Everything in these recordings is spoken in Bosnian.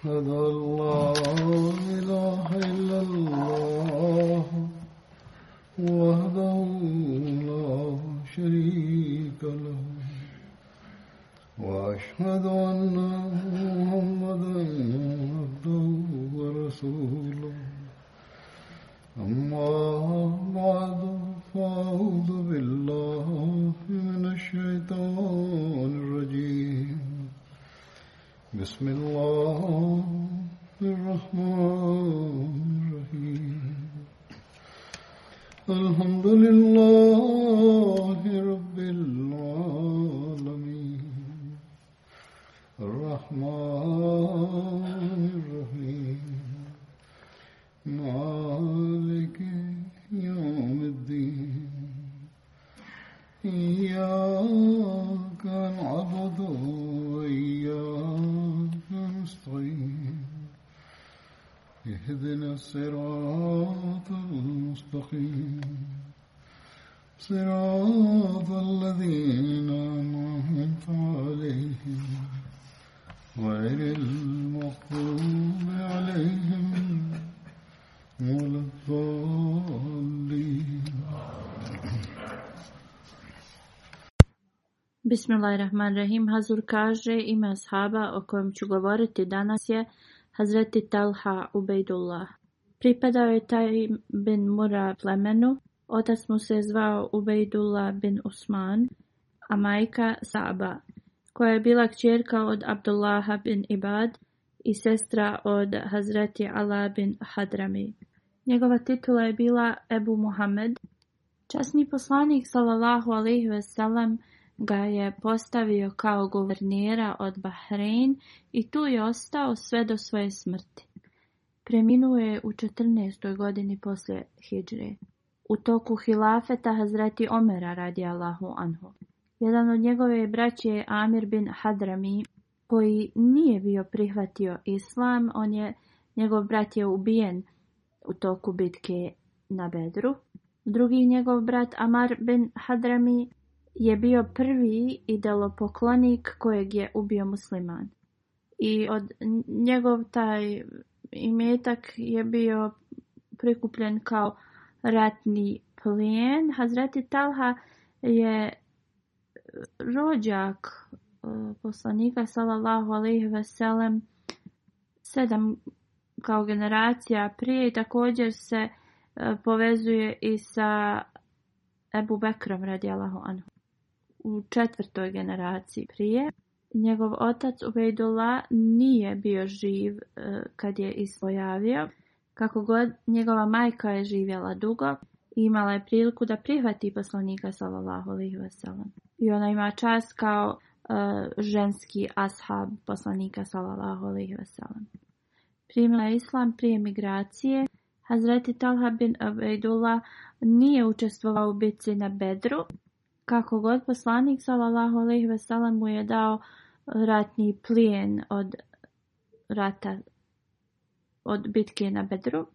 أشهد أن لا إله إلا الله وحده Bismillahirrahmanirrahim. Hazur kaže ime ashaba o kojem ću govoriti danas je Hazreti Talha Ubejdullah. Pripadao je taj bin Mura plemenu. Otac mu se zvao Ubejdullah bin Usman, a majka Saba, koja je bila kćerka od Abdullaha bin Ibad i sestra od Hazreti Ala bin Hadrami. Njegova titula je bila Ebu Muhammed. Časni poslanik sallallahu alejhi ve sellem ga je postavio kao guvernera od Bahrein i tu je ostao sve do svoje smrti. Preminuo je u 14. godini poslije Hidžre. U toku hilafeta Hazreti Omera radi Allahu Anhu. Jedan od njegove braće je Amir bin Hadrami, koji nije bio prihvatio islam. On je, njegov brat je ubijen u toku bitke na Bedru. Drugi njegov brat Amar bin Hadrami je bio prvi idolopoklonik kojeg je ubio musliman. I od njegov taj imetak je bio prikupljen kao ratni plijen. Hazreti Talha je rođak e, poslanika sallallahu ve veselem sedam kao generacija prije i također se e, povezuje i sa Ebu Bekrom radi u četvrtoj generaciji prije. Njegov otac Ubejdula nije bio živ e, kad je ispojavio. Kako god njegova majka je živjela dugo imala je priliku da prihvati poslanika sallallahu alejhi I ona ima čast kao e, ženski ashab poslanika sallallahu alejhi Primila je islam prije migracije. Hazreti Talha bin nije učestvovao u bitci na Bedru kako god poslanik sallallahu alejhi ve sellem mu je dao ratni plijen od rata od bitke na Bedru.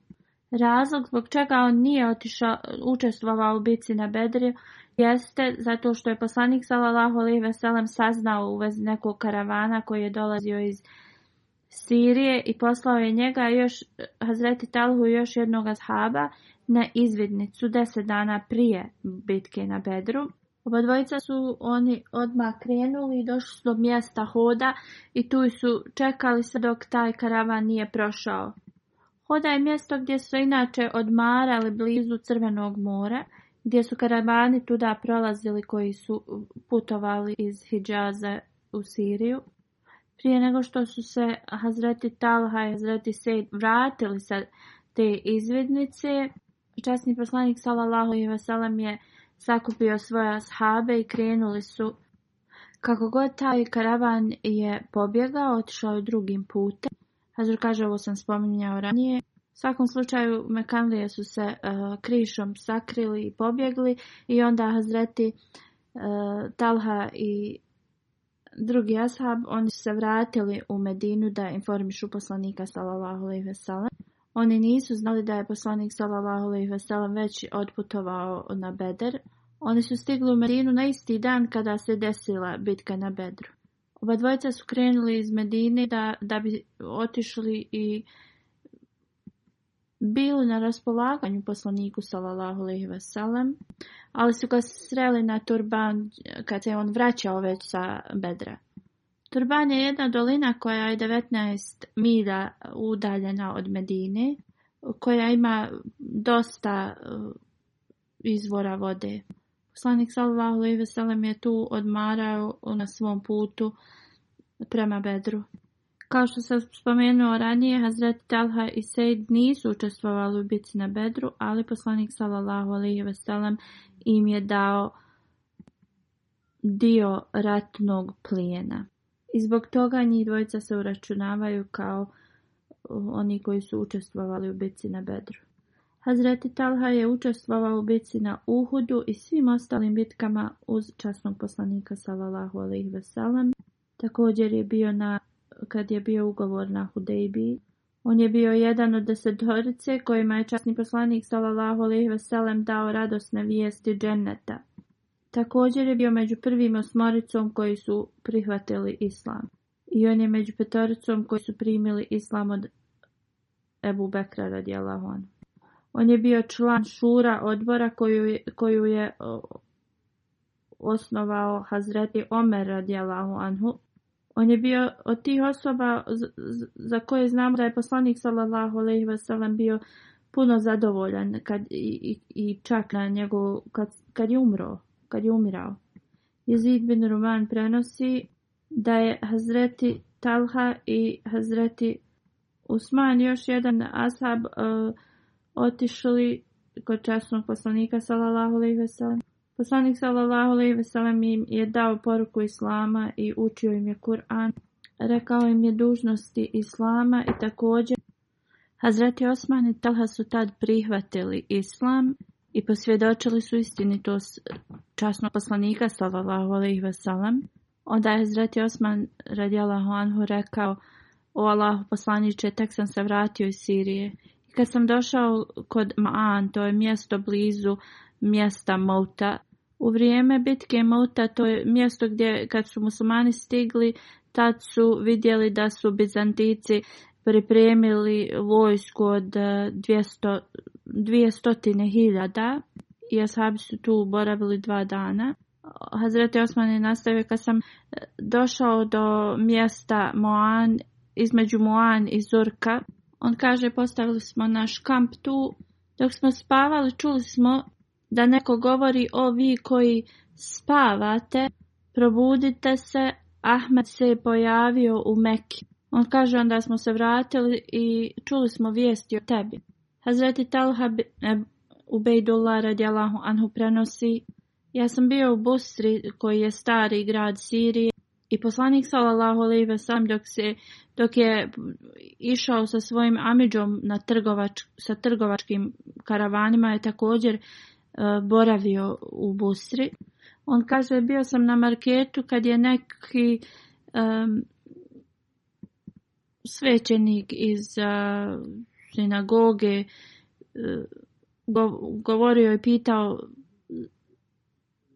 Razlog zbog čega on nije otišao, učestvovao u bitci na Bedru jeste zato što je poslanik sallallahu alejhi ve saznao u nekog karavana koji je dolazio iz Sirije i poslao je njega još Hazreti Talhu još jednog ashaba na izvidnicu deset dana prije bitke na Bedru. Obadvojica su oni odmah krenuli i došli su do mjesta hoda i tu su čekali se dok taj karavan nije prošao. Hoda je mjesto gdje su inače odmarali blizu Crvenog mora, gdje su karavani tuda prolazili koji su putovali iz Hidžaza u Siriju. Prije nego što su se Hazreti Talha i Hazreti Sejd vratili sa te izvidnice, časni poslanik sallallahu i veselam je sakupio svoje ashabe i krenuli su. Kako god taj karavan je pobjegao, otišao je drugim putem. Hazur kaže, ovo sam spominjao ranije. U svakom slučaju Mekanlije su se e, krišom sakrili i pobjegli i onda Hazreti uh, Talha i drugi ashab, oni su se vratili u Medinu da informišu poslanika sallallahu alejhi ve oni nisu znali da je poslanik sallallahu alejhi ve već odputovao na Bedr. Oni su stigli u Medinu na isti dan kada se desila bitka na Bedru. Oba dvojica su krenuli iz Medine da, da bi otišli i bili na raspolaganju poslaniku sallallahu alejhi ve ali su ga sreli na turban kad se on vraćao već sa Bedra. Turban je jedna dolina koja je 19 milja udaljena od Medine, koja ima dosta uh, izvora vode. Poslanik sallallahu alejhi ve je tu odmarao na svom putu prema Bedru. Kao što sam spomenuo ranije, Hazret Talha i Sejd nisu učestvovali u bitci na Bedru, ali poslanik sallallahu alejhi ve sellem im je dao dio ratnog plijena. I zbog toga njih dvojica se uračunavaju kao oni koji su učestvovali u bitci na Bedru. Hazreti Talha je učestvovao u bitci na Uhudu i svim ostalim bitkama uz časnog poslanika sallallahu alejhi ve sellem. Također je bio na kad je bio ugovor na Hudejbi. On je bio jedan od desetorice kojima je časni poslanik sallallahu alejhi ve sellem dao radosne vijesti dženneta. Također je bio među prvim osmoricom koji su prihvatili islam. I on je među petoricom koji su primili islam od Ebu Bekra anhu. On je bio član šura odbora koju je, koju je osnovao Hazreti Omer radijalahu anhu. On je bio od tih osoba za koje znamo da je poslanik sallallahu alejhi ve bio puno zadovoljan kad i, i, čak na kad, kad je umro kad je umirao. Jezid bin Ruman prenosi da je Hazreti Talha i Hazreti Usman još jedan ashab uh, otišli kod časnog poslanika sallallahu alejhi ve sellem. Poslanik sallallahu alejhi ve sellem im je dao poruku islama i učio im je Kur'an. Rekao im je dužnosti islama i također Hazreti Osman i Talha su tad prihvatili islam i posvjedočili su istinitost časnog poslanika sallallahu ve sellem. Onda je Zrati Osman radijalahu anhu rekao o Allahu tek sam se vratio iz Sirije. I kad sam došao kod Ma'an, to je mjesto blizu mjesta Mouta, u vrijeme bitke Mouta, to je mjesto gdje kad su muslimani stigli, tad su vidjeli da su Bizantici pripremili vojsku od 200 eh, dvije stotine hiljada i ashabi su tu boravili dva dana. Hazreti Osman je nastavio kad sam e, došao do mjesta Moan, između Moan i Zurka. On kaže postavili smo naš kamp tu. Dok smo spavali čuli smo da neko govori o vi koji spavate, probudite se, Ahmed se je pojavio u Meki. On kaže onda smo se vratili i čuli smo vijesti o tebi. Hazreti Talha e, Ubejdullah radijalahu anhu prenosi Ja sam bio u Busri koji je stari grad Sirije i poslanik sallallahu alejhi ve sam dok se dok je išao sa svojim amidžom na trgovač, sa trgovačkim karavanima je također e, boravio u Busri. On kaže bio sam na marketu kad je neki svećenik iz e, sinagoge e, govorio je pitao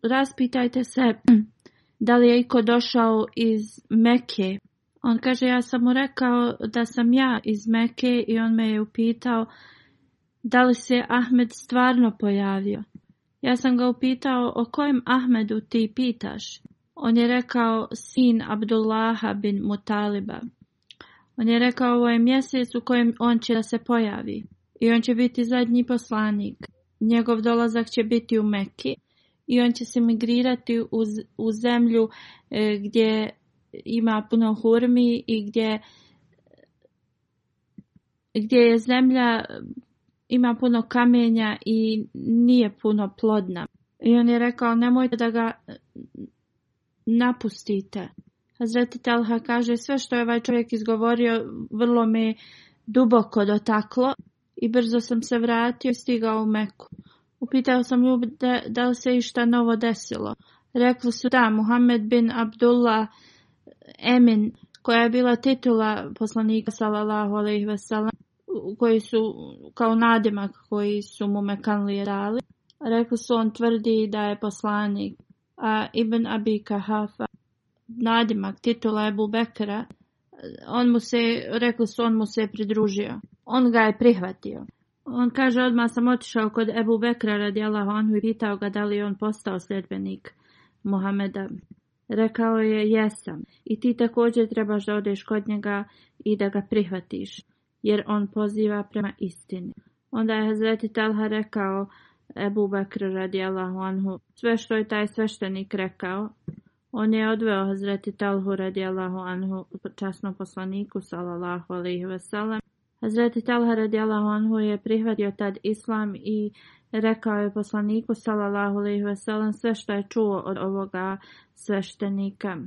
raspitajte se da li je iko došao iz Meke. On kaže ja sam mu rekao da sam ja iz Meke i on me je upitao da li se Ahmed stvarno pojavio. Ja sam ga upitao o kojem Ahmedu ti pitaš. On je rekao sin Abdullaha bin Mutaliba. On je rekao ovo je mjesec u kojem on će da se pojavi i on će biti zadnji poslanik. Njegov dolazak će biti u Meki i on će se migrirati u, u zemlju e, gdje ima puno hurmi i gdje, gdje je zemlja ima puno kamenja i nije puno plodna. I on je rekao nemojte da ga napustite. Hazreti Talha kaže sve što je ovaj čovjek izgovorio vrlo me duboko dotaklo i brzo sam se vratio i stigao u Meku. Upitao sam ju da, li se išta novo desilo. Rekli su da, Muhammed bin Abdullah Emin, koja je bila titula poslanika sallallahu alaihi koji su kao nadimak koji su mu mekanli dali. Rekli su on tvrdi da je poslanik. A Ibn Abi Kahafa nadimak, titula Ebu Bekara, on mu se, rekli su, on mu se pridružio. On ga je prihvatio. On kaže, odmah sam otišao kod Ebu Bekra radi i pitao ga da li on postao sljedbenik Mohameda Rekao je, jesam. I ti također trebaš da odeš kod njega i da ga prihvatiš, jer on poziva prema istini. Onda je Hazreti Talha rekao Ebu Bekr radi sve što je taj sveštenik rekao, on je odveo Hazreti Talhu radijalahu anhu časnom poslaniku salallahu alihi wasallam. Hazreti Talha radijalahu anhu je prihvatio tad islam i rekao je poslaniku sallallahu alihi wasallam sve što je čuo od ovoga sveštenika.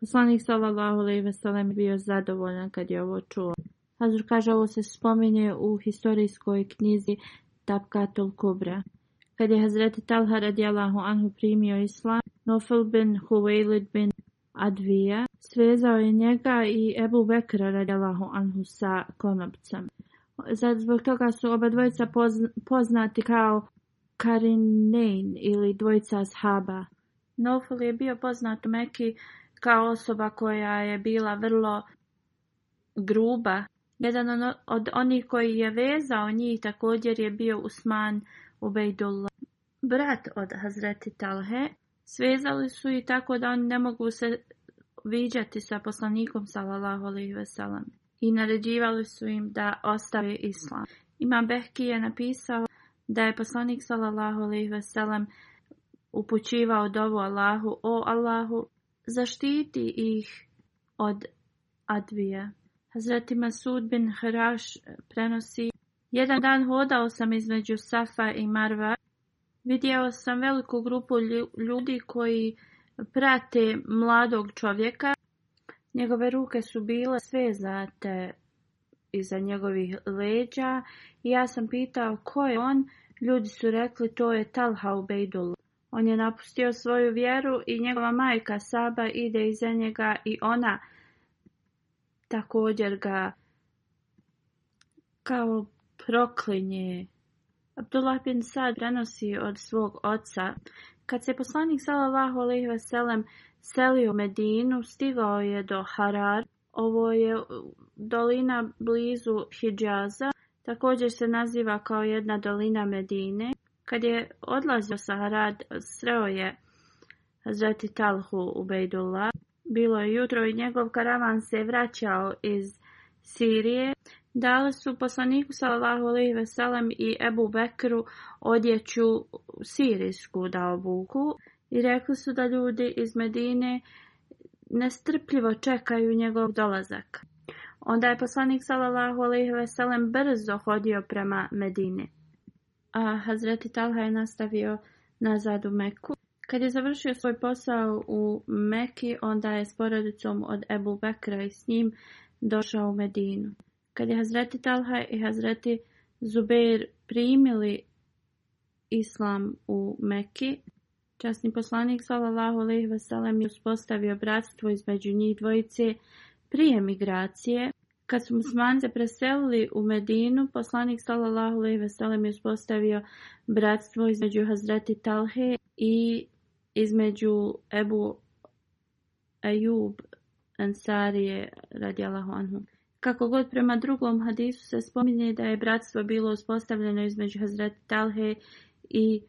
Poslanik sallallahu alaihi wasallam je bio zadovoljan kad je ovo čuo. Hazur kaže ovo se spominje u historijskoj knjizi Tapkatul Kubra. Kad je Hazreti Talha radijalahu anhu primio islam, Nofel bin Huwailid bin Advija svezao je njega i Ebu Bekra radijalahu anhu sa konopcem. zbog toga su oba dvojica poznati kao Karinein ili dvojica ashaba. Nofel je bio poznat u Meki kao osoba koja je bila vrlo gruba. Jedan ono, od onih koji je vezao njih također je bio Usman Ubejdullah. Brat od Hazreti Talhe, Svezali su i tako da oni ne mogu se viđati sa poslanikom sallallahu alejhi ve i naređivali su im da ostave islam. Imam Behki je napisao da je poslanik sallallahu alejhi upućivao dovu Allahu o Allahu zaštiti ih od advija. Hazreti Masud bin Haraš prenosi Jedan dan hodao sam između Safa i Marva Vidjela sam veliku grupu ljudi koji prate mladog čovjeka. Njegove ruke su bile sve zate iza njegovih leđa i ja sam pitao ko je on. Ljudi su rekli to je Talha Ubejdul. On je napustio svoju vjeru i njegova majka Saba ide iza njega i ona također ga kao proklinje Abdullah bin Sad prenosi od svog oca. Kad se poslanik sallallahu alejhi ve selio u Medinu, stigao je do Harar. Ovo je dolina blizu Hidžaza, također se naziva kao jedna dolina Medine. Kad je odlazio sa Harad, sreo je Hazreti Talhu u Bejdullah. Bilo je jutro i njegov karavan se vraćao iz Sirije Dali su poslaniku sallallahu alejhi ve i Ebu Bekru odjeću sirijsku da obuku i rekli su da ljudi iz Medine nestrpljivo čekaju njegov dolazak. Onda je poslanik sallallahu alejhi ve brzo hodio prema Medini. A Hazreti Talha je nastavio nazad u Meku. Kad je završio svoj posao u Meki, onda je s porodicom od Ebu Bekra i s njim došao u Medinu. Kad je Hazreti Talha i Hazreti Zubeir primili islam u Meki, časni poslanik sallallahu alejhi ve sellem je uspostavio bratstvo između njih dvojice prije migracije. Kad su musmani se preselili u Medinu, poslanik sallallahu alejhi ve sellem je uspostavio bratstvo između Hazreti Talhe i između Ebu Ejub Ansarije radijalahu anhu. Kako god prema drugom hadisu se spominje da je bratstvo bilo uspostavljeno između Hazreti Talhe i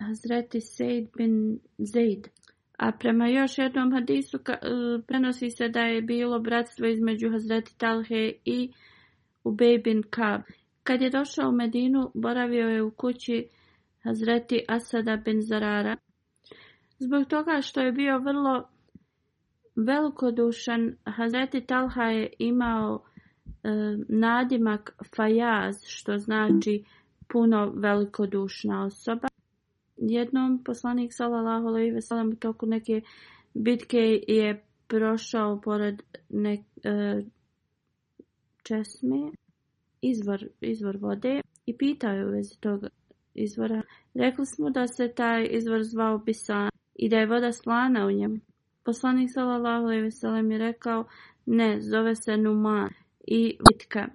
Hazreti Seid bin Zaid. A prema još jednom hadisu e, prenosi se da je bilo bratstvo između Hazreti Talhe i Ubej bin Kab. Kad je došao u Medinu, boravio je u kući Hazreti Asada bin Zarara. Zbog toga što je bio vrlo velikodušan Hazreti Talha je imao e, nadimak Fajaz, što znači puno velikodušna osoba. Jednom poslanik sallallahu alejhi ve u toku neke bitke je prošao pored ne e, česme, izvor, izvor vode i pitao je u vezi tog izvora. Rekli smo da se taj izvor zvao Bisan i da je voda slana u njemu. Poslanik sallallahu alejhi je rekao: "Ne, zove se Numan i Vitka."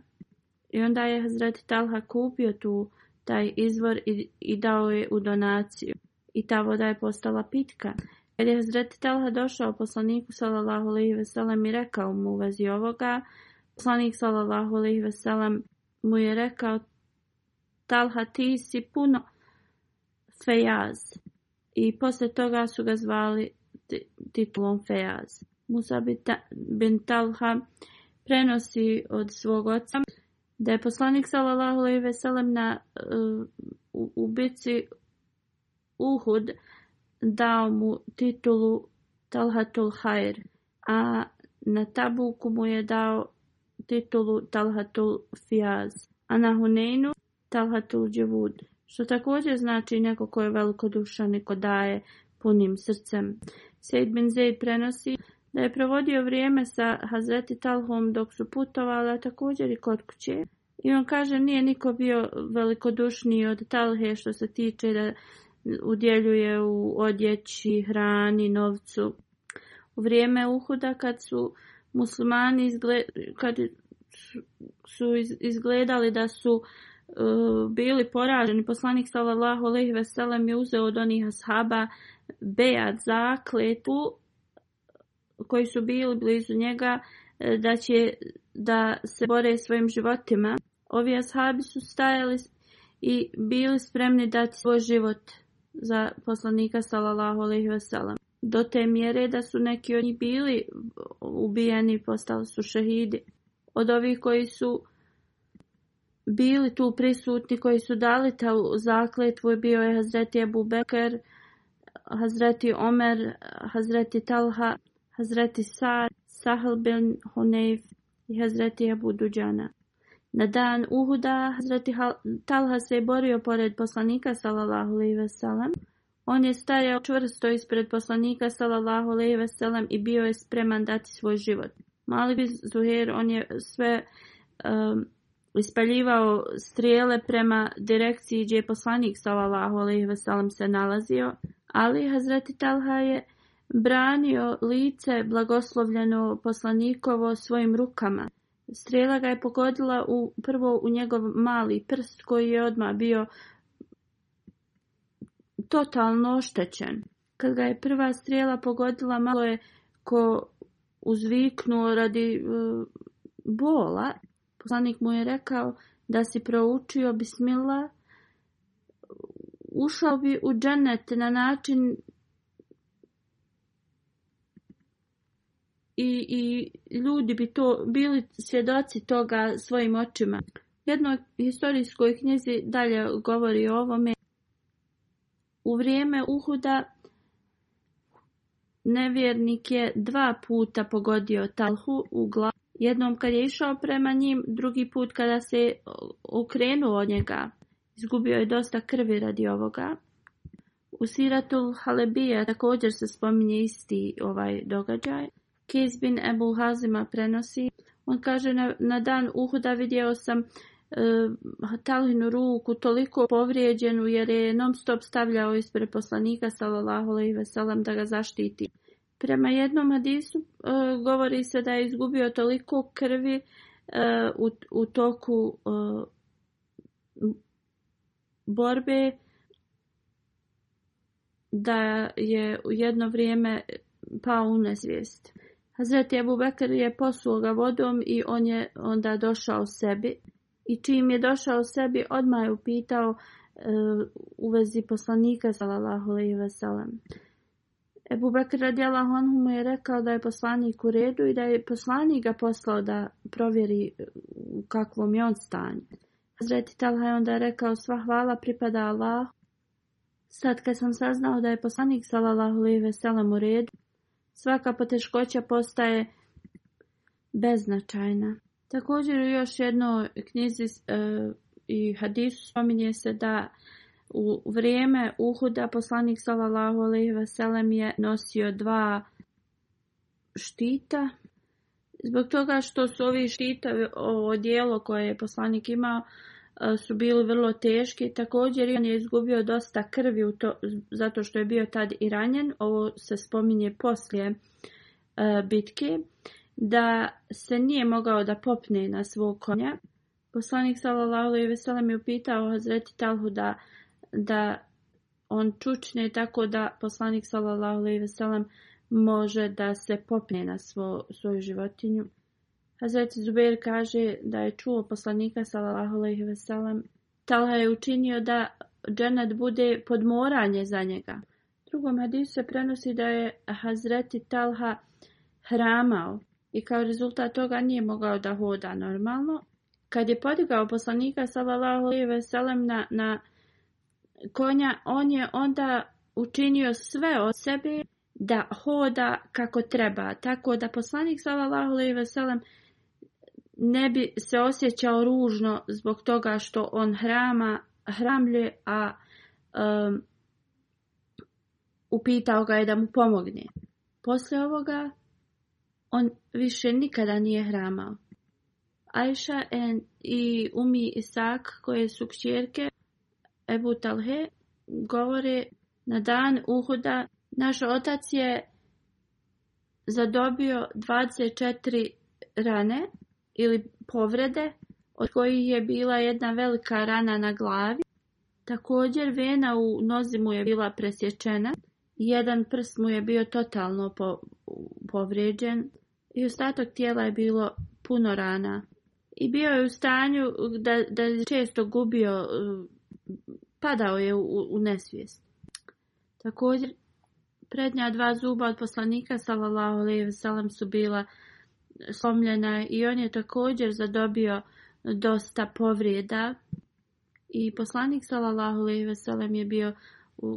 I onda je Hazrat Talha kupio tu taj izvor i, dao je u donaciju. I ta voda je postala pitka. Kad je Hazrat Talha došao poslaniku sallallahu alejhi ve i rekao mu u vezi ovoga, poslanik sallallahu alejhi ve mu je rekao: "Talha, ti si puno fejaz." I poslije toga su ga zvali titulom Fejaz. Musa bin Talha prenosi od svog oca da je poslanik sallallahu alejhi ve sellem na uh, Uhud dao mu titulu Talhatul Khair, a na Tabuku mu je dao titulu Talhatul Fiaz, a na Huneinu Talhatul Djevud, što također znači neko ko je velikodušan i daje punim srcem. Sejd bin Zaid prenosi da je provodio vrijeme sa Hazreti Talhom dok su putovala također i kod kuće. I on kaže nije niko bio velikodušniji od Talhe što se tiče da udjeljuje u odjeći, hrani, novcu. U vrijeme Uhuda kad su muslimani kad su izgledali da su e, bili poraženi, poslanik sallallahu alejhi ve sellem je uzeo od onih ashaba Bejat zakletu koji su bili blizu njega e, da će da se bore svojim životima. Ovi ashabi su stajali i bili spremni dati svoj život za poslanika sallallahu alejhi ve Do te mjere da su neki od njih bili ubijeni, postali su šehidi. Od ovih koji su bili tu prisutni, koji su dali ta zakletvu bio je Hazreti Abu Bekr, Hazreti Omer, Hazreti Talha, Hazreti Saad, Sahel bin Hunayf i Hazreti Abu Na dan Uhuda Hazreti Talha se borio pored poslanika sallallahu alejhi ve On je stajao čvrsto ispred poslanika sallallahu alejhi ve i bio je spreman dati svoj život. Mali bi on je sve um, ispaljivao strijele prema direkciji gdje je poslanik sallallahu alejhi se nalazio ali Hazreti Talha je branio lice blagoslovljeno poslanikovo svojim rukama. Strela ga je pogodila u, prvo u njegov mali prst koji je odma bio totalno oštećen. Kad ga je prva strela pogodila malo je ko uzviknuo radi e, bola. Poslanik mu je rekao da si proučio bismila ušao bi u džanet na način I, i ljudi bi to bili svjedoci toga svojim očima. Jedno historijskoj knjizi dalje govori o ovome. U vrijeme Uhuda nevjernik je dva puta pogodio Talhu u glavu. Jednom kad je išao prema njim, drugi put kada se okrenuo od njega. Izgubio je dosta krvi radi ovoga. U Siratul Halebija također se spominje isti ovaj događaj. Kizbin Ebu Hazima prenosi. On kaže na, dan Uhuda vidio sam eh, talinu ruku toliko povrijeđenu jer je non stop stavljao ispred poslanika sallallahu ve veselam da ga zaštiti. Prema jednom hadisu eh, govori se da je izgubio toliko krvi eh, u toku borbe da je u jedno vrijeme pao u nezvijest. Hazreti Abu Bekr je posuo ga vodom i on je onda došao sebi. I čim je došao sebi, odmah je upitao e, u vezi poslanika sallallahu alejhi ve sellem. Ebu Bekr radijallahu anhu mu je rekao da je poslanik u redu i da je poslanik ga poslao da provjeri u kakvom je on stanje. Hazreti Talha je onda rekao sva hvala pripada Allah. Sad kad sam saznao da je poslanik salalahu selam u redu, svaka poteškoća postaje beznačajna. Također u još jednoj knjizi e, i hadisu spominje se da u vrijeme Uhuda poslanik salalahu live selam je nosio dva štita Zbog toga što su ovi ovo dijelo koje je poslanik imao e, su bili vrlo teški. Također on je izgubio dosta krvi to, zato što je bio tad i ranjen. Ovo se spominje poslije e, bitke. Da se nije mogao da popne na svog konja. Poslanik sallallahu i veselam je upitao Hazreti Talhu da, da on čučne tako da poslanik sallallahu i veselam može da se popne na svo, svoju životinju. Hazreti Zubair kaže da je čuo poslanika sallallahu alejhi ve sellem Talha je učinio da dženet bude podmoranje za njega. U drugom hadisu se prenosi da je Hazreti Talha hramao i kao rezultat toga nije mogao da hoda normalno. Kad je podigao poslanika sallallahu alejhi ve na, na konja, on je onda učinio sve od sebe da hoda kako treba. Tako da poslanik sallallahu alejhi ve ne bi se osjećao ružno zbog toga što on hrama, hramlje, a um, upitao ga je da mu pomogne. Poslije ovoga on više nikada nije hramao. Ajša en, i Umi Isak, koje su kćerke Ebu Talhe, govore na dan uhoda. Naš otac je zadobio 24 rane ili povrede, od kojih je bila jedna velika rana na glavi. Također vena u nozi mu je bila presječena, jedan prst mu je bio totalno povrijeđen i ostatak tijela je bilo puno rana. I bio je u stanju da, da je često gubio, eh, padao je u, u nesvijest. Također Prednja dva zuba od poslanika sallallahu alejhi ve su bila slomljena i on je također zadobio dosta povreda i poslanik sallallahu alejhi ve je bio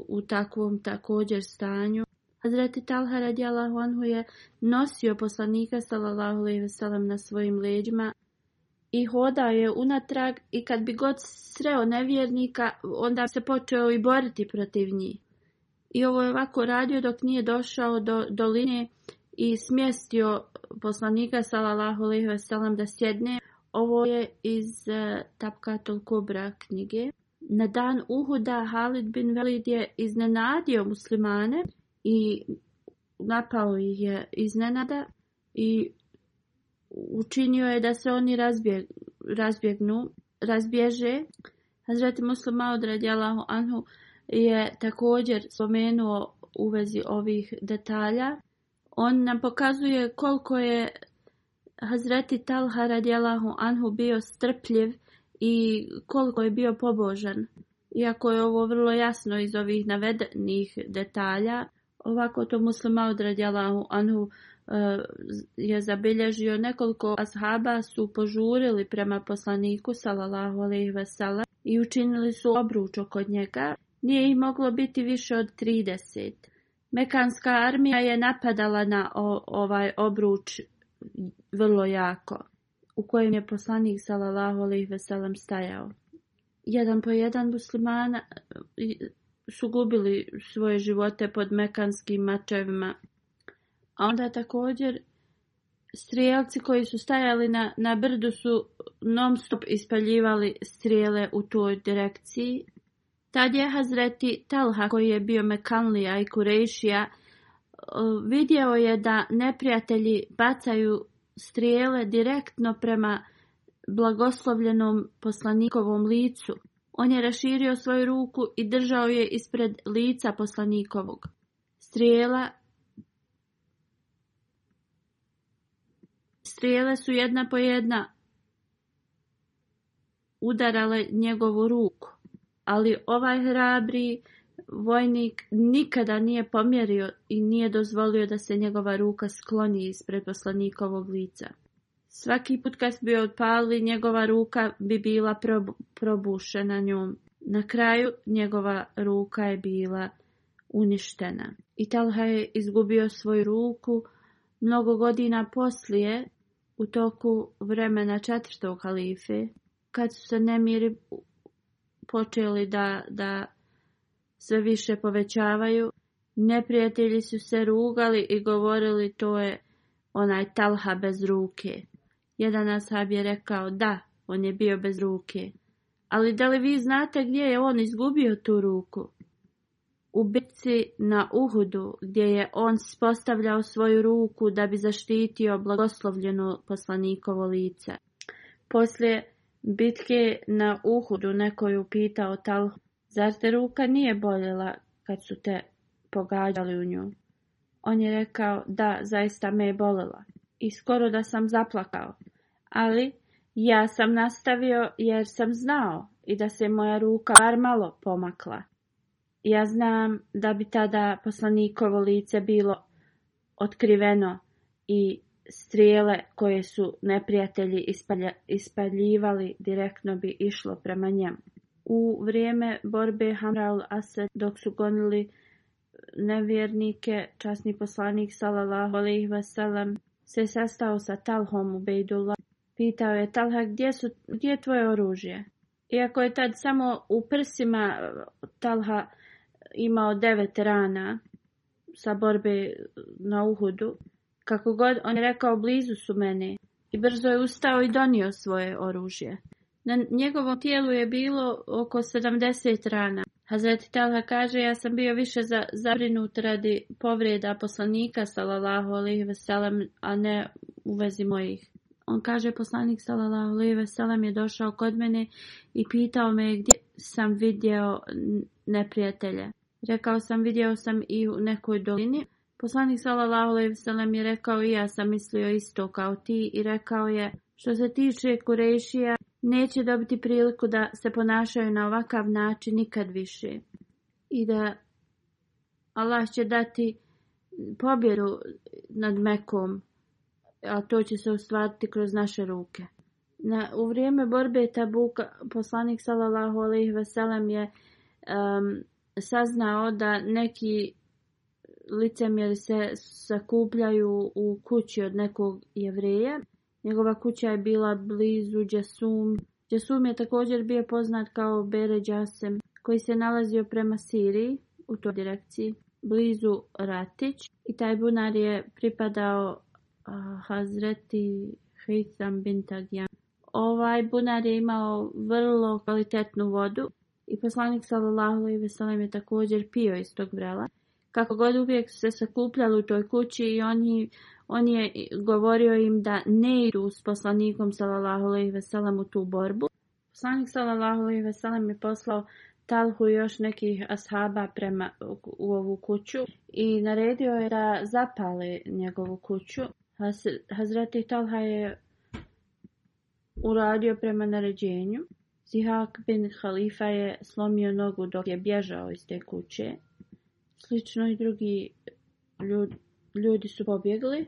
u, takvom također stanju. Hazreti Talha radijallahu anhu je nosio poslanika sallallahu alejhi ve na svojim leđima i hodao je unatrag i kad bi god sreo nevjernika, onda se počeo i boriti protiv njih i ovo je ovako radio dok nije došao do doline i smjestio poslanika sallallahu alejhi ve da sjedne. Ovo je iz e, Tapkatul Kubra knjige. Na dan Uhuda Halid bin Velid je iznenadio muslimane i napao ih je iznenada i učinio je da se oni razbjeg, razbjegnu, razbježe. Hazreti muslima odradjala anhu je također spomenuo u vezi ovih detalja. On nam pokazuje koliko je Hazreti Talha radijalahu anhu bio strpljiv i koliko je bio pobožan. Iako je ovo vrlo jasno iz ovih navedenih detalja, ovako to muslima od radijalahu anhu e, je zabilježio nekoliko ashaba su požurili prema poslaniku salalahu alejhi ve i učinili su obruč oko njega nije ih moglo biti više od 30. Mekanska armija je napadala na ovaj obruč vrlo jako, u kojem je poslanik salalahu ve stajao. Jedan po jedan muslimana su gubili svoje živote pod mekanskim mačevima. A onda također strijelci koji su stajali na, na brdu su non stop ispaljivali strijele u toj direkciji Tad je Hazreti Talha, koji je bio Mekanlija i Kurejšija, vidio je da neprijatelji bacaju strijele direktno prema blagoslovljenom poslanikovom licu. On je raširio svoju ruku i držao je ispred lica poslanikovog. Strijela Strijele su jedna po jedna udarale njegovu ruku ali ovaj hrabri vojnik nikada nije pomjerio i nije dozvolio da se njegova ruka skloni ispred poslanikovog lica. Svaki put kad bi odpali, njegova ruka bi bila probušena njom. Na kraju njegova ruka je bila uništena. I Talha je izgubio svoju ruku mnogo godina poslije u toku vremena četvrtog kalife, kad su se nemiri počeli da, da sve više povećavaju. Neprijatelji su se rugali i govorili to je onaj talha bez ruke. Jedan ashab je rekao da, on je bio bez ruke. Ali da li vi znate gdje je on izgubio tu ruku? U bitci na Uhudu gdje je on spostavljao svoju ruku da bi zaštitio blagoslovljenu poslanikovo lice. Poslije bitke na Uhudu neko je upitao zar te ruka nije boljela kad su te pogađali u nju? On je rekao, da, zaista me je boljela i skoro da sam zaplakao, ali ja sam nastavio jer sam znao i da se moja ruka bar malo pomakla. Ja znam da bi tada poslanikovo lice bilo otkriveno i Strijele koje su neprijatelji ispaljivali direktno bi išlo prema njemu. U vrijeme borbe Hamraul Asad dok su gonili nevjernike, časni poslanik sallallahu se sastao sa Talhom u Bejdullah. Pitao je Talha gdje, su, gdje je tvoje oružje? Iako je tad samo u prsima Talha imao devet rana sa borbe na Uhudu, kako god on je rekao blizu su mene i brzo je ustao i donio svoje oružje. Na njegovom tijelu je bilo oko 70 rana. Hazreti Talha kaže, ja sam bio više za, zabrinut radi povrijeda poslanika, salalahu alihi veselam, a ne u vezi mojih. On kaže, poslanik salalahu alihi veselam je došao kod mene i pitao me gdje sam vidio neprijatelje. Rekao sam, vidio sam i u nekoj dolini. Poslanik sallallahu alejhi ve je rekao i ja sam mislio isto kao ti i rekao je što se tiče Kurešija neće dobiti priliku da se ponašaju na ovakav način nikad više i da Allah će dati pobjeru nad Mekom, a to će se ostvariti kroz naše ruke. Na, u vrijeme borbe Tabuka poslanik sallallahu alejhi ve je saznao da neki licemjeri se sakupljaju u kući od nekog jevreja. Njegova kuća je bila blizu Džesum. Džesum je također bio poznat kao Bere Džasem, koji se nalazio prema Siriji u toj direkciji, blizu Ratić. I taj bunar je pripadao Hazreti Hitham Bintagjan. Ovaj bunar je imao vrlo kvalitetnu vodu i poslanik sallallahu i veselim je također pio iz tog vrela kako god uvijek se sakupljali u toj kući i on, je, on je govorio im da ne idu s poslanikom sallallahu ve veselam u tu borbu. Poslanik sallallahu ve veselam je poslao Talhu još nekih ashaba prema u ovu kuću i naredio je da zapale njegovu kuću. Hazreti Talha je uradio prema naređenju. Zihak bin Halifa je slomio nogu dok je bježao iz te kuće slično i drugi ljudi, su pobjegli.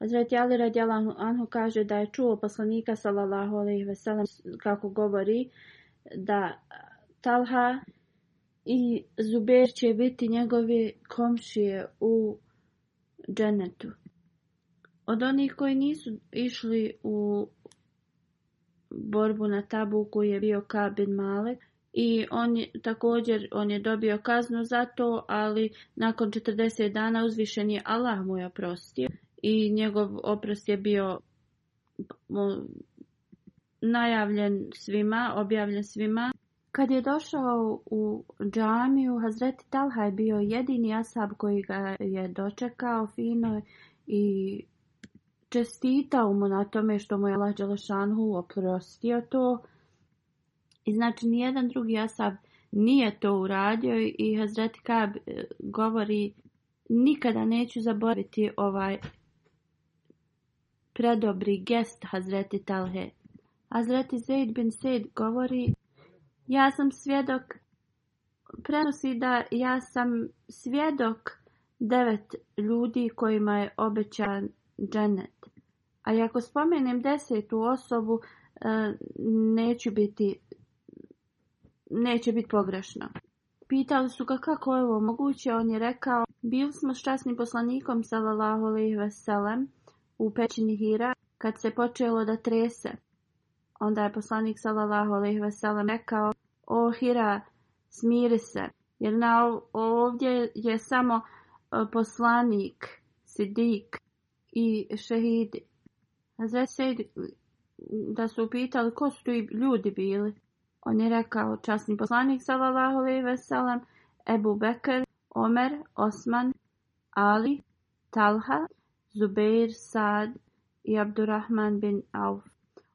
Hazreti Ali radijalahu anhu kaže da je čuo poslanika sallallahu alaihi veselam kako govori da Talha i Zuber će biti njegovi komšije u dženetu. Od onih koji nisu išli u borbu na tabu koji je bio Kabin Malek, i on je, također on je dobio kaznu za to, ali nakon 40 dana uzvišen je Allah mu je oprostio i njegov oprost je bio najavljen svima, objavljen svima. Kad je došao u džamiju, Hazreti Talha je bio jedini asab koji ga je dočekao fino i čestitao mu na tome što mu je Allah Đelešanhu oprostio to i znači nijedan drugi Asab nije to uradio i Hazreti Kab e, govori nikada neću zaboraviti ovaj predobri gest Hazreti Talhe. Hazreti Zaid bin Said govori ja sam svjedok prenosi da ja sam svjedok devet ljudi kojima je obećan dženet. A ako spomenem desetu osobu, e, neću biti neće biti pogrešno. Pitali su ga kako je ovo moguće, on je rekao, bili smo s časnim poslanikom sallallahu veselem u pećini Hira kad se počelo da trese. Onda je poslanik sallallahu alaihi veselem rekao, o Hira, smiri se, jer ovdje je samo e, poslanik, sidik i šehidi. se da su pitali ko su ljudi bili. On je rekao časni poslanik sallallahu alejhi ve sellem Ebu Bekr, Omer, Osman, Ali, Talha, Zubeir, Saad i Abdurrahman bin Auf.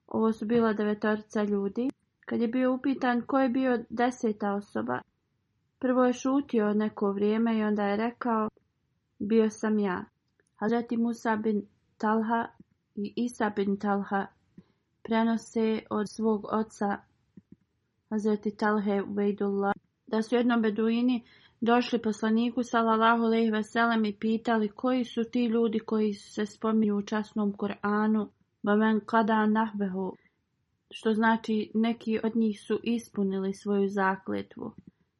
Ovo su bila devetorca ljudi. Kad je bio upitan ko je bio deseta osoba, prvo je šutio neko vrijeme i onda je rekao bio sam ja. Hazreti Musa bin Talha i Isa bin Talha prenose od svog oca Hazreti da su jednom beduini došli poslaniku Salalahu alejhi ve i pitali koji su ti ljudi koji se spominju u časnom Kur'anu, kada nahbehu, što znači neki od njih su ispunili svoju zakletvu.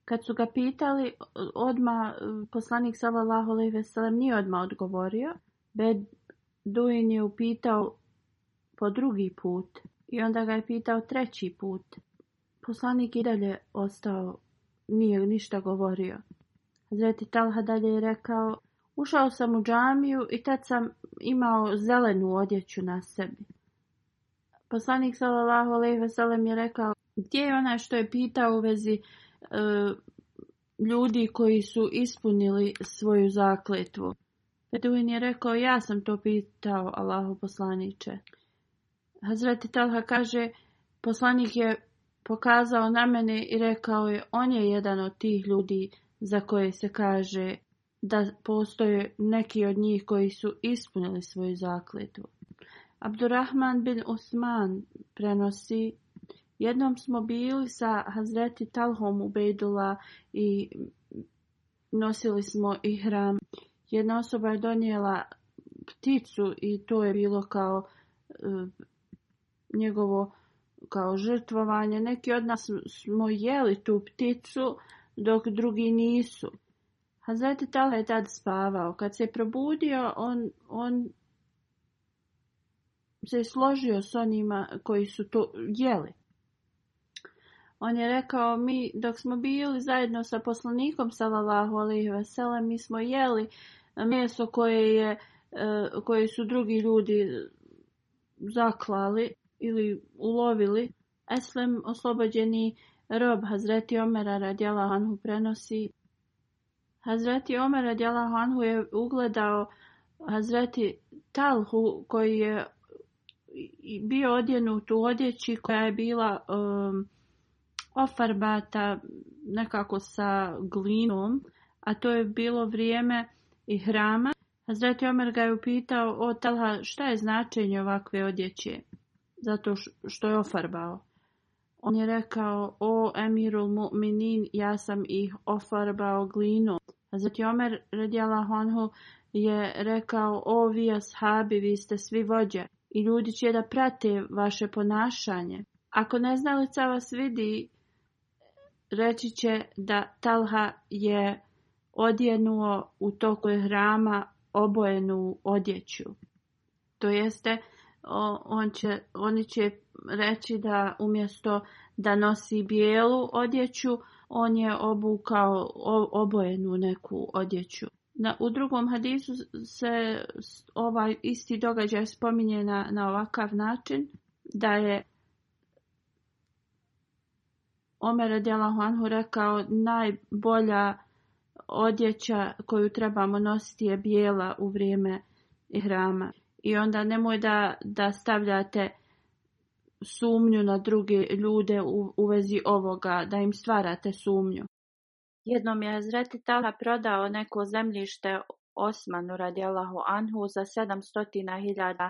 Kad su ga pitali, odma poslanik salalahu alejhi ve nije odma odgovorio. Beduin je upitao po drugi put i onda ga je pitao treći put. Poslanik i dalje ostao, nije ništa govorio. Zreti Talha dalje je rekao, ušao sam u džamiju i tad sam imao zelenu odjeću na sebi. Poslanik sallallahu alejhi ve je rekao, gdje je ona što je pitao u vezi e, ljudi koji su ispunili svoju zakletvu? Beduin je rekao, ja sam to pitao, Allahu poslaniće. Hazreti Talha kaže, poslanik je pokazao na mene i rekao je on je jedan od tih ljudi za koje se kaže da postoje neki od njih koji su ispunili svoju zakletu. Abdurrahman bin Osman prenosi Jednom smo bili sa Hazreti Talhom u Bejdula i nosili smo i hram. Jedna osoba je donijela pticu i to je bilo kao eh, njegovo kao žrtvovanje. Neki od nas smo jeli tu pticu dok drugi nisu. Hazreti Tala je tad spavao. Kad se probudio, on, on se je složio s onima koji su to jeli. On je rekao, mi dok smo bili zajedno sa poslanikom Salalahu alihi vesele, mi smo jeli meso koje, je, eh, koje su drugi ljudi zaklali ili ulovili, Eslem, oslobođeni rob Hazreti Omera radjala Hanhu, prenosi. Hazreti Omer radjala Hanhu, je ugledao Hazreti Talhu koji je bio odjenut u odjeći koja je bila um, ofarbata nekako sa glinom, a to je bilo vrijeme i hrama. Hazreti Omer ga je upitao, o Talha, šta je značenje ovakve odjeće? zato što je ofarbao. On je rekao, o emirul mu'minin, ja sam ih ofarbao glinu. A zatim Omer radijala Honhu je rekao, o vi ashabi, vi ste svi vođe i ljudi će da prate vaše ponašanje. Ako ne neznalica vas vidi, reći će da Talha je odjenuo u toku hrama obojenu odjeću. To jeste on će, oni će reći da umjesto da nosi bijelu odjeću, on je obukao obojenu neku odjeću. Na, u drugom hadisu se ovaj isti događaj spominje na, na ovakav način da je Omer Adjela Huanhu rekao najbolja odjeća koju trebamo nositi je bijela u vrijeme hrama i onda nemoj da, da stavljate sumnju na druge ljude u, vezi ovoga, da im stvarate sumnju. Jednom je Zreti Tala prodao neko zemljište Osmanu radijalahu anhu za 700.000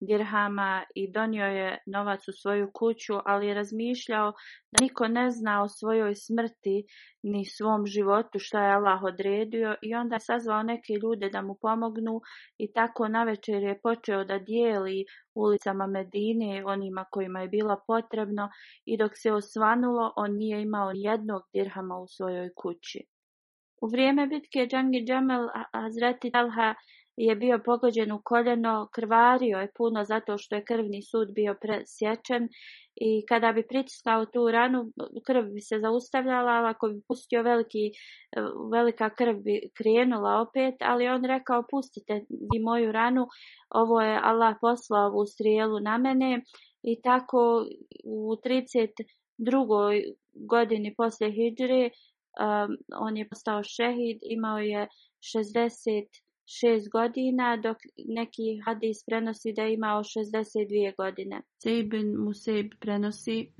dirhama i donio je novac u svoju kuću, ali je razmišljao da niko ne zna o svojoj smrti ni svom životu što je Allah odredio i onda je sazvao neke ljude da mu pomognu i tako navečer je počeo da dijeli ulicama Medine onima kojima je bilo potrebno i dok se osvanulo on nije imao jednog dirhama u svojoj kući. U vrijeme bitke Džangi Džamel Hazreti Talha je bio pogođen u koljeno, krvario je puno zato što je krvni sud bio presječen i kada bi pritiskao tu ranu, krv bi se zaustavljala, ali ako bi pustio veliki, e, velika krv bi krenula opet, ali on rekao pustite vi moju ranu, ovo je Allah poslao u strijelu na mene i tako u 32. godini poslije hidre on je postao šehid, imao je 66 godina, dok neki hadis prenosi da je imao 62 godine. Sejbin sejb prenosi.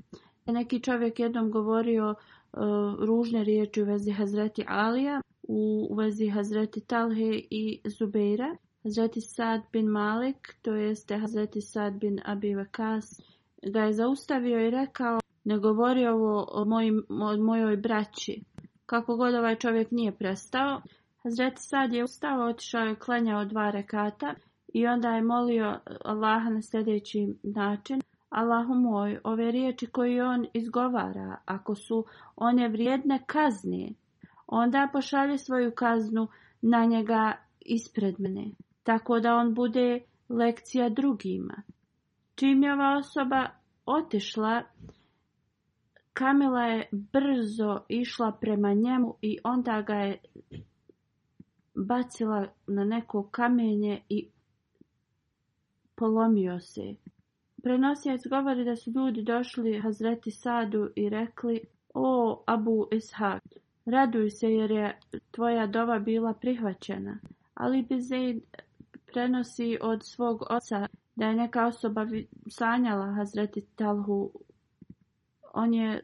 Neki čovjek jednom govorio uh, ružne riječi u vezi Hazreti Alija, u vezi Hazreti Talhe i Zubeira. Hazreti Sad bin Malik, to jeste Hazreti Sad bin Abi Vakas, ga je zaustavio i rekao ne govori ovo o, o mojoj braći. Kako god ovaj čovjek nije prestao, Hazreti Sad je ustao, otišao je klanjao dva rekata i onda je molio Allaha na sljedeći način. Allahu moj, ove riječi koje on izgovara, ako su one vrijedne kazne, onda pošalje svoju kaznu na njega ispred mene, tako da on bude lekcija drugima. Čim je ova osoba otišla, Kamila je brzo išla prema njemu i onda ga je bacila na neko kamenje i polomio se. Prenosijac govori da su ljudi došli Hazreti Sadu i rekli O Abu Ishaq, raduj se jer je tvoja dova bila prihvaćena. Ali Bizeid prenosi od svog oca da je neka osoba sanjala Hazreti Talhu on je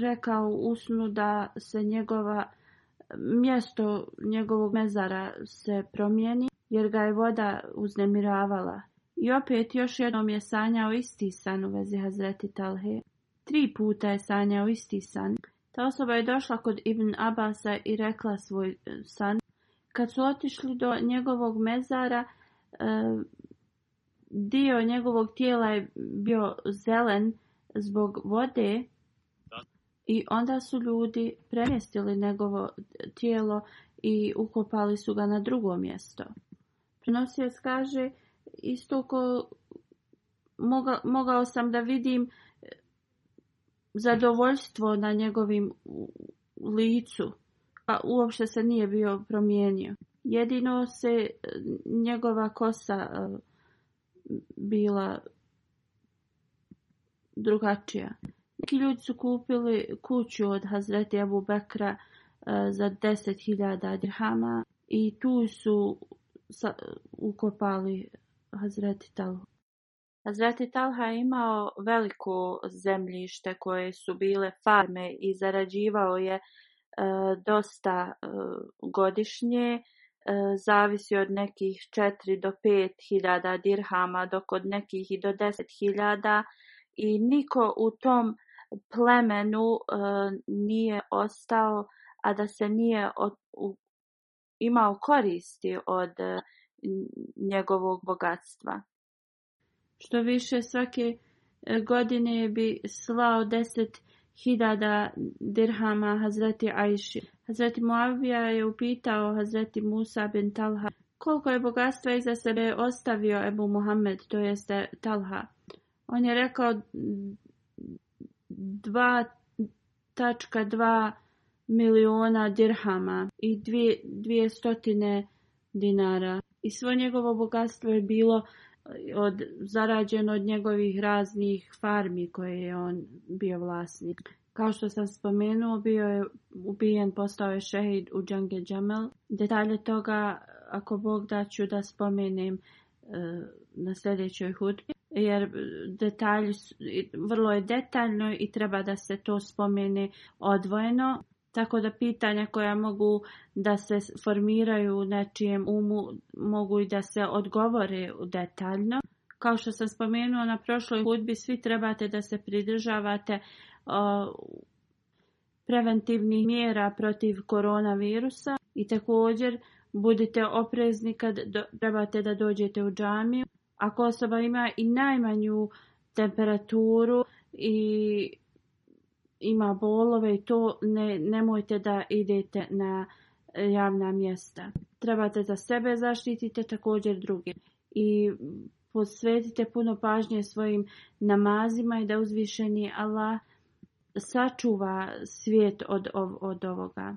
rekao usnu da se njegova mjesto njegovog mezara se promijeni jer ga je voda uznemiravala. I opet još jednom je sanjao isti san u vezi Hazreti Talhe. Tri puta je sanjao isti san. Ta osoba je došla kod Ibn Abasa i rekla svoj e, san. Kad su otišli do njegovog mezara, e, dio njegovog tijela je bio zelen, zbog vode i onda su ljudi premjestili njegovo tijelo i ukopali su ga na drugo mjesto. se kaže isto ko mogao sam da vidim eh, zadovoljstvo na njegovim licu, a uopšte se nije bio promijenio. Jedino se eh, njegova kosa eh, bila drugačija. Neki ljudi su kupili kuću od Hazreti Abu Bekra e, za 10.000 dirhama i tu su ukopali Hazreti Talha. Hazreti Talha je imao veliko zemljište koje su bile farme i zarađivao je e, dosta e, godišnje, zavisi od nekih 4 do 5 hiljada dirhama, dok od nekih i do 10 hiljada i niko u tom plemenu e, nije ostao, a da se nije od, imao koristi od e, njegovog bogatstva. Što više svake e, godine bi slao deset hidada dirhama Hazreti Ajši. Hazreti Muavija je upitao Hazreti Musa bin Talha koliko je bogatstva iza sebe ostavio Ebu Muhammed, to jeste Talha on je rekao 2.2 milijuna dirhama i dvije, dinara. I svo njegovo bogatstvo je bilo eh, od, zarađeno od njegovih raznih farmi koje je on bio vlasnik. Kao što sam spomenuo, bio je ubijen, postao je šehid u Džange Džamel. Detalje toga, ako Bog da ću da spomenem eh, na sljedećoj hudbi jer e, detalji vrlo je detaljno i treba da se to spomeni odvojeno. Tako da pitanja koja mogu da se formiraju na nečijem umu mogu i da se odgovore detaljno. Kao što sam spomenuo na prošloj hudbi, svi trebate da se pridržavate preventivnih mjera protiv koronavirusa i također budite oprezni kad trebate da dođete u džamiju. Ako osoba ima i najmanju temperaturu i ima bolove to ne, nemojte da idete na e, javna mjesta. Trebate za sebe zaštitite također druge. I posvetite puno pažnje svojim namazima i da uzvišeni Allah sačuva svijet od, od ovoga.